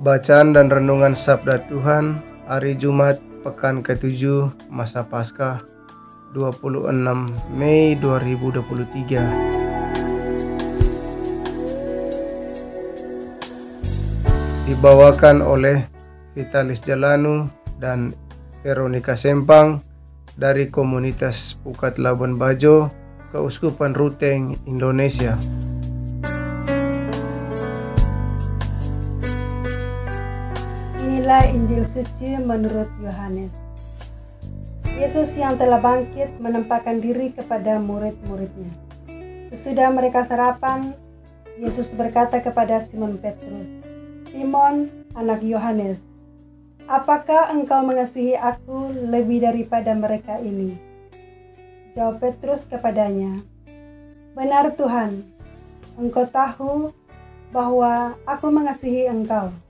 Bacaan dan Renungan Sabda Tuhan Hari Jumat Pekan ke-7 Masa Paskah 26 Mei 2023 Dibawakan oleh Vitalis Jalanu dan Veronica Sempang dari komunitas Pukat Labuan Bajo, Keuskupan Ruteng, Indonesia. Inilah Injil suci menurut Yohanes. Yesus yang telah bangkit menempatkan diri kepada murid-muridnya. Sesudah mereka sarapan, Yesus berkata kepada Simon Petrus, "Simon, anak Yohanes, apakah engkau mengasihi aku lebih daripada mereka ini?" Jawab Petrus kepadanya, "Benar Tuhan, engkau tahu bahwa aku mengasihi engkau."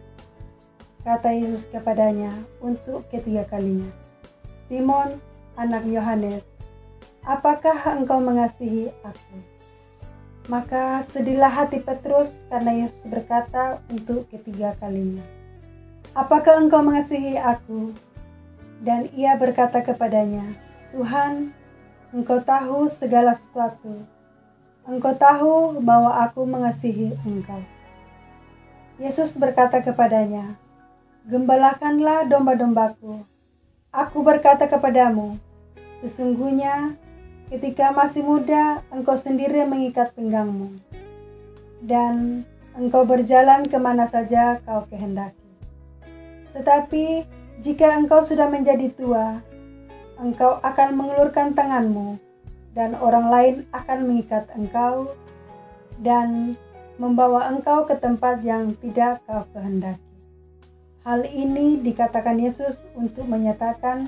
Kata Yesus kepadanya untuk ketiga kalinya, Simon, anak Yohanes, apakah engkau mengasihi aku? Maka sedihlah hati Petrus karena Yesus berkata untuk ketiga kalinya, Apakah engkau mengasihi aku? Dan ia berkata kepadanya, Tuhan, engkau tahu segala sesuatu. Engkau tahu bahwa aku mengasihi engkau. Yesus berkata kepadanya, Gembalakanlah domba-dombaku. Aku berkata kepadamu, sesungguhnya ketika masih muda engkau sendiri mengikat pinggangmu, dan engkau berjalan ke mana saja kau kehendaki. Tetapi jika engkau sudah menjadi tua, engkau akan mengulurkan tanganmu, dan orang lain akan mengikat engkau dan membawa engkau ke tempat yang tidak kau kehendaki. Hal ini dikatakan Yesus untuk menyatakan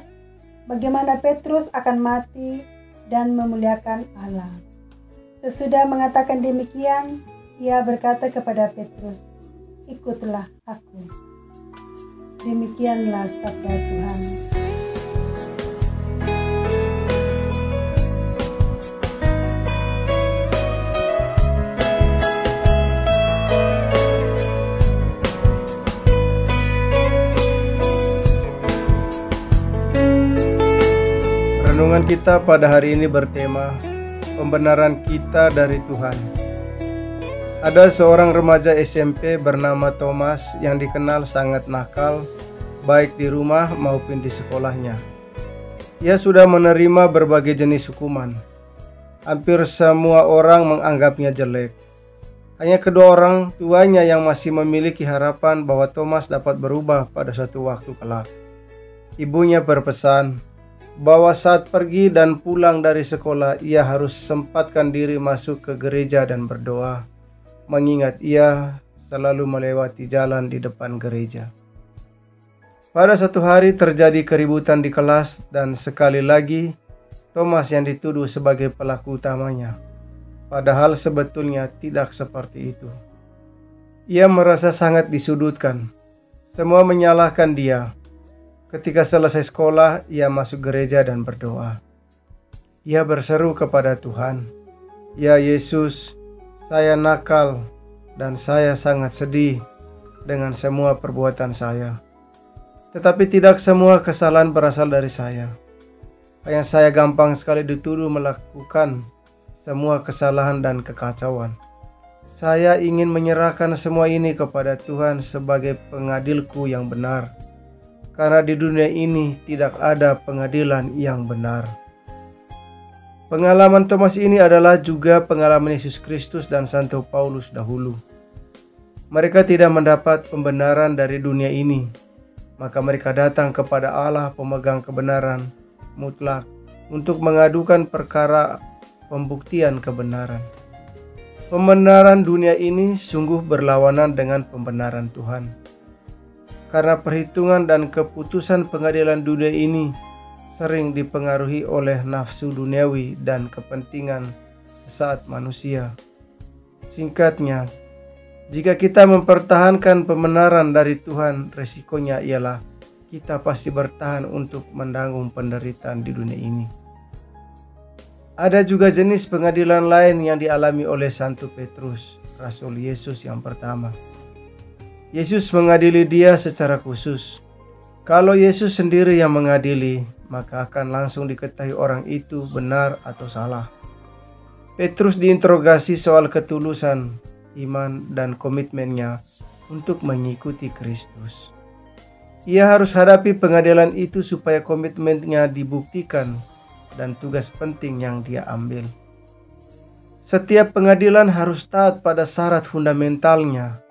bagaimana Petrus akan mati dan memuliakan Allah. Sesudah mengatakan demikian, ia berkata kepada Petrus, "Ikutlah aku." Demikianlah sabda Tuhan. Renungan kita pada hari ini bertema Pembenaran kita dari Tuhan. Ada seorang remaja SMP bernama Thomas yang dikenal sangat nakal, baik di rumah maupun di sekolahnya. Ia sudah menerima berbagai jenis hukuman. Hampir semua orang menganggapnya jelek. Hanya kedua orang tuanya yang masih memiliki harapan bahwa Thomas dapat berubah pada suatu waktu kelak. Ibunya berpesan, bahwa saat pergi dan pulang dari sekolah ia harus sempatkan diri masuk ke gereja dan berdoa, mengingat ia selalu melewati jalan di depan gereja. Pada suatu hari terjadi keributan di kelas dan sekali lagi Thomas yang dituduh sebagai pelaku utamanya. Padahal sebetulnya tidak seperti itu. Ia merasa sangat disudutkan. Semua menyalahkan dia Ketika selesai sekolah, ia masuk gereja dan berdoa. Ia berseru kepada Tuhan, "Ya Yesus, saya nakal dan saya sangat sedih dengan semua perbuatan saya. Tetapi tidak semua kesalahan berasal dari saya. Hanya saya gampang sekali dituduh melakukan semua kesalahan dan kekacauan. Saya ingin menyerahkan semua ini kepada Tuhan sebagai pengadilku yang benar, karena di dunia ini tidak ada pengadilan yang benar. Pengalaman Thomas ini adalah juga pengalaman Yesus Kristus dan Santo Paulus dahulu. Mereka tidak mendapat pembenaran dari dunia ini, maka mereka datang kepada Allah pemegang kebenaran mutlak untuk mengadukan perkara pembuktian kebenaran. Pembenaran dunia ini sungguh berlawanan dengan pembenaran Tuhan. Karena perhitungan dan keputusan pengadilan dunia ini sering dipengaruhi oleh nafsu duniawi dan kepentingan saat manusia. Singkatnya, jika kita mempertahankan pembenaran dari Tuhan, resikonya ialah kita pasti bertahan untuk menanggung penderitaan di dunia ini. Ada juga jenis pengadilan lain yang dialami oleh Santo Petrus, Rasul Yesus yang pertama. Yesus mengadili dia secara khusus. Kalau Yesus sendiri yang mengadili, maka akan langsung diketahui orang itu benar atau salah. Petrus diinterogasi soal ketulusan, iman, dan komitmennya untuk mengikuti Kristus. Ia harus hadapi pengadilan itu supaya komitmennya dibuktikan dan tugas penting yang dia ambil. Setiap pengadilan harus taat pada syarat fundamentalnya,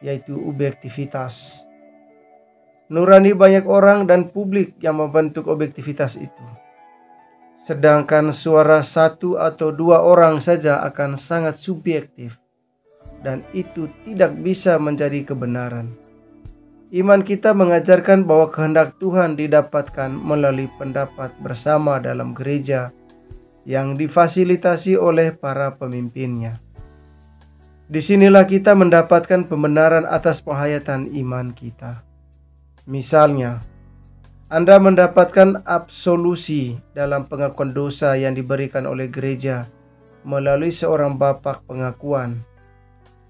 yaitu objektivitas. Nurani banyak orang dan publik yang membentuk objektivitas itu. Sedangkan suara satu atau dua orang saja akan sangat subjektif dan itu tidak bisa menjadi kebenaran. Iman kita mengajarkan bahwa kehendak Tuhan didapatkan melalui pendapat bersama dalam gereja yang difasilitasi oleh para pemimpinnya. Di sinilah kita mendapatkan pembenaran atas penghayatan iman kita. Misalnya, Anda mendapatkan absolusi dalam pengakuan dosa yang diberikan oleh gereja melalui seorang bapak pengakuan.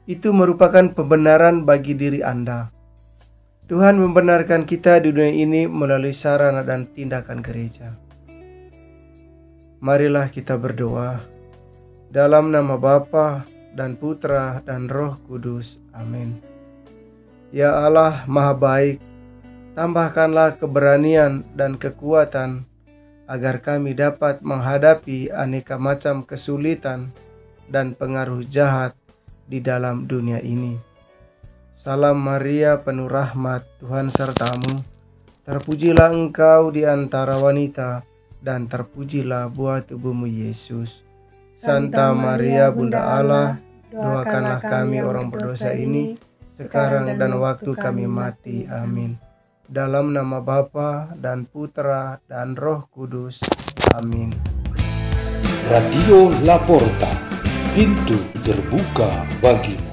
Itu merupakan pembenaran bagi diri Anda Tuhan membenarkan kita di dunia ini melalui sarana dan tindakan gereja. Marilah kita berdoa dalam nama Bapa dan Putra dan Roh Kudus. Amin. Ya Allah, Maha Baik, tambahkanlah keberanian dan kekuatan agar kami dapat menghadapi aneka macam kesulitan dan pengaruh jahat di dalam dunia ini. Salam Maria penuh rahmat Tuhan sertamu Terpujilah engkau di antara wanita dan terpujilah buah tubuhmu Yesus Santa Maria Bunda Allah Doakanlah kami orang berdosa ini Sekarang dan waktu kami mati. Amin. Dalam nama Bapa dan Putra dan Roh Kudus. Amin. Radio Laporta Pintu terbuka bagimu